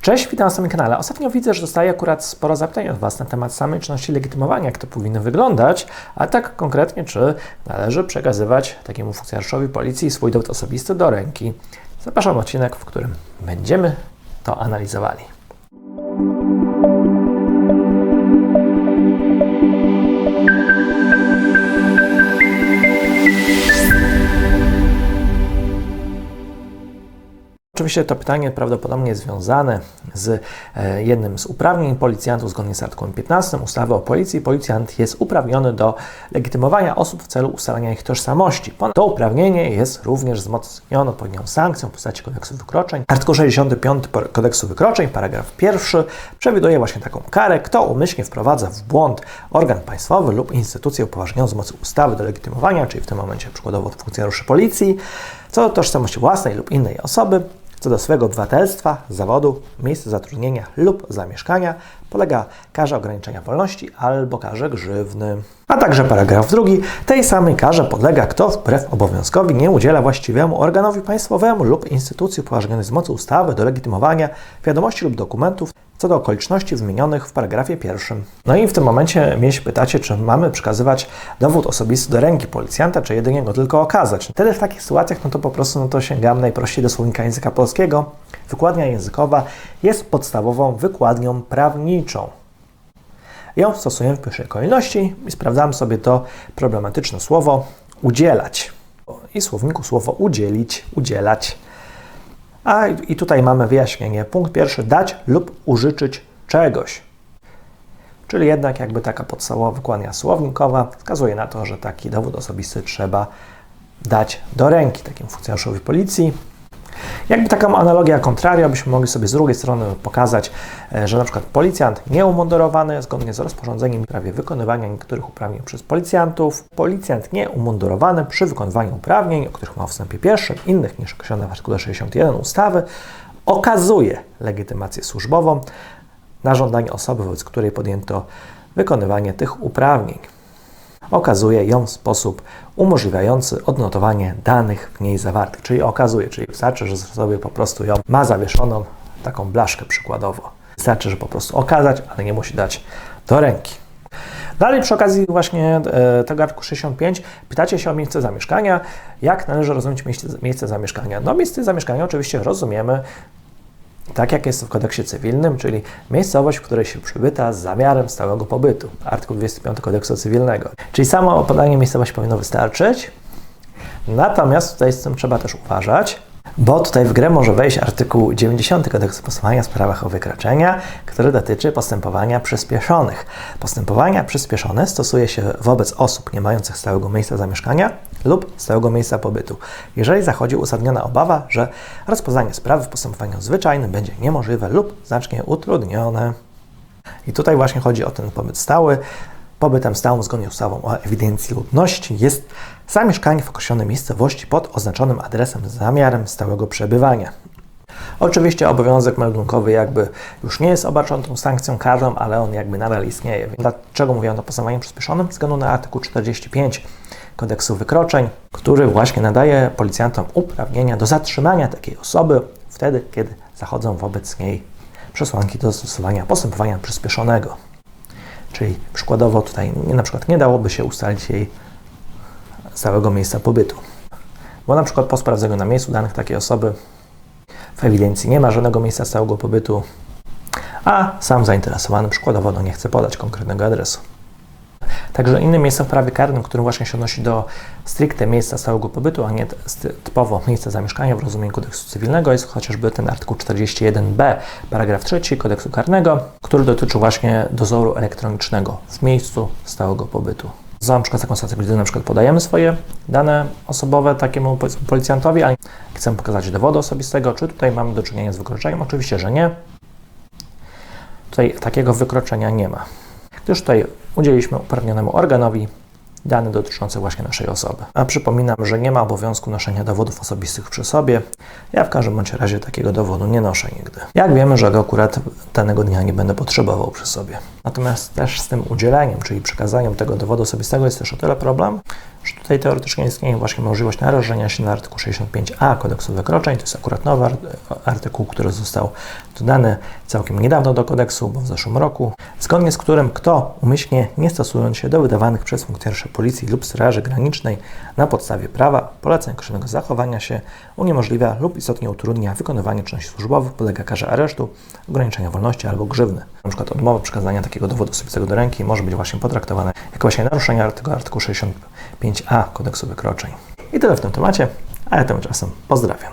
Cześć, witam na swoim kanale. Ostatnio widzę, że dostaję akurat sporo zapytań od Was na temat samej czynności legitymowania, jak to powinno wyglądać, a tak konkretnie, czy należy przekazywać takiemu funkcjonariuszowi policji swój dowód osobisty do ręki. Zapraszam na odcinek, w którym będziemy to analizowali. Oczywiście to pytanie prawdopodobnie związane z e, jednym z uprawnień policjantów zgodnie z artykułem 15 ustawy o policji. Policjant jest uprawniony do legitymowania osób w celu ustalenia ich tożsamości. To uprawnienie jest również wzmocnione odpowiednią sankcją w postaci kodeksu wykroczeń. Artykuł 65 kodeksu wykroczeń, paragraf pierwszy, przewiduje właśnie taką karę, kto umyślnie wprowadza w błąd organ państwowy lub instytucję upoważnioną z mocy ustawy do legitymowania, czyli w tym momencie przykładowo funkcjonariuszy policji, co do tożsamości własnej lub innej osoby, co do swojego obywatelstwa, zawodu, miejsca zatrudnienia lub zamieszkania polega karze ograniczenia wolności albo karze grzywny. A także paragraf drugi. Tej samej karze podlega kto wbrew obowiązkowi nie udziela właściwemu organowi państwowemu lub instytucji upoważnionej z mocy ustawy do legitymowania wiadomości lub dokumentów co do okoliczności wymienionych w paragrafie pierwszym. No i w tym momencie mnie się pytacie, czy mamy przekazywać dowód osobisty do ręki policjanta, czy jedynie go tylko okazać. Wtedy w takich sytuacjach, no to po prostu no to sięgam najprościej do słownika języka polskiego. Wykładnia językowa jest podstawową wykładnią prawniczą. Ją stosujemy w pierwszej kolejności i sprawdzamy sobie to problematyczne słowo udzielać. I słowniku słowo udzielić, udzielać. A i tutaj mamy wyjaśnienie. Punkt pierwszy: dać lub użyczyć czegoś. Czyli jednak jakby taka podstawowa wykładnia słownikowa wskazuje na to, że taki dowód osobisty trzeba dać do ręki takim funkcjonariuszowi policji, jakby taką analogię kontraria byśmy mogli sobie z drugiej strony pokazać, e, że na przykład policjant nieumundurowany zgodnie z rozporządzeniem w sprawie wykonywania niektórych uprawnień przez policjantów, policjant nieumundurowany przy wykonywaniu uprawnień, o których ma w wstępie pierwszym, innych niż określone w artykule 61 ustawy, okazuje legitymację służbową na żądanie osoby, wobec której podjęto wykonywanie tych uprawnień okazuje ją w sposób umożliwiający odnotowanie danych w niej zawartych. Czyli okazuje, czyli wystarczy, że sobie po prostu ją ma zawieszoną, taką blaszkę przykładowo. Wystarczy, że po prostu okazać, ale nie musi dać do ręki. Dalej przy okazji właśnie e, tego artykułu 65 pytacie się o miejsce zamieszkania. Jak należy rozumieć miejsce, miejsce zamieszkania? No miejsce zamieszkania oczywiście rozumiemy tak jak jest w kodeksie cywilnym, czyli miejscowość, w której się przybyta z zamiarem stałego pobytu. Artykuł 25 kodeksu cywilnego. Czyli samo podanie miejscowości powinno wystarczyć. Natomiast tutaj z tym trzeba też uważać, bo tutaj w grę może wejść artykuł 90 kodeksu postępowania w sprawach o wykroczenia, który dotyczy postępowania przyspieszonych. Postępowania przyspieszone stosuje się wobec osób nie mających stałego miejsca zamieszkania lub stałego miejsca pobytu, jeżeli zachodzi uzasadniona obawa, że rozpoznanie sprawy w postępowaniu zwyczajnym będzie niemożliwe lub znacznie utrudnione. I tutaj właśnie chodzi o ten pobyt stały. Pobytem stałym zgodnie z ustawą o ewidencji ludności jest zamieszkanie w określonej miejscowości pod oznaczonym adresem z zamiarem stałego przebywania. Oczywiście obowiązek meldunkowy jakby już nie jest obarczony tą sankcją karną, ale on jakby nadal istnieje. Dlaczego mówię o postępowaniu przyspieszonym? Względu na artykuł 45 kodeksu wykroczeń, który właśnie nadaje policjantom uprawnienia do zatrzymania takiej osoby wtedy, kiedy zachodzą wobec niej przesłanki do stosowania postępowania przyspieszonego. Czyli przykładowo tutaj na przykład nie dałoby się ustalić jej stałego miejsca pobytu. Bo na przykład po sprawdzeniu na miejscu danych takiej osoby w ewidencji nie ma żadnego miejsca stałego pobytu, a sam zainteresowany przykładowo no, nie chce podać konkretnego adresu. Także innym miejscem w prawie karnym, którym właśnie się odnosi do stricte miejsca stałego pobytu, a nie typowo miejsca zamieszkania w rozumieniu kodeksu cywilnego, jest chociażby ten artykuł 41b, paragraf 3 kodeksu karnego, który dotyczy właśnie dozoru elektronicznego w miejscu stałego pobytu. Za na przykład taką sytuację, gdy na przykład podajemy swoje dane osobowe takiemu policjantowi, a chcemy pokazać dowodu osobistego, czy tutaj mamy do czynienia z wykroczeniem? Oczywiście, że nie. Tutaj takiego wykroczenia nie ma. Gdyż tutaj udzieliliśmy uprawnionemu organowi dane dotyczące właśnie naszej osoby. A przypominam, że nie ma obowiązku noszenia dowodów osobistych przy sobie. Ja w każdym bądź razie takiego dowodu nie noszę nigdy. Jak wiemy, że go akurat danego dnia nie będę potrzebował przy sobie. Natomiast też z tym udzieleniem, czyli przekazaniem tego dowodu osobistego jest też o tyle problem, że tutaj teoretycznie istnieje właśnie możliwość narażenia się na artykuł 65a kodeksu wykroczeń. To jest akurat nowy art- artykuł, który został dodany całkiem niedawno do kodeksu, bo w zeszłym roku, zgodnie z którym kto umyślnie nie stosując się do wydawanych przez funkcjonariuszy policji lub straży granicznej na podstawie prawa, poleceń określonego zachowania się, uniemożliwia lub istotnie utrudnia wykonywanie czynności służbowych, podlega karze aresztu, ograniczenia wolności albo grzywny. Na przykład odmowa przekazania takiego dowodu osobistego do ręki może być właśnie potraktowana jako właśnie naruszenie artykułu, artykułu 65a kodeksu wykroczeń. I tyle w tym temacie, a ja tymczasem pozdrawiam.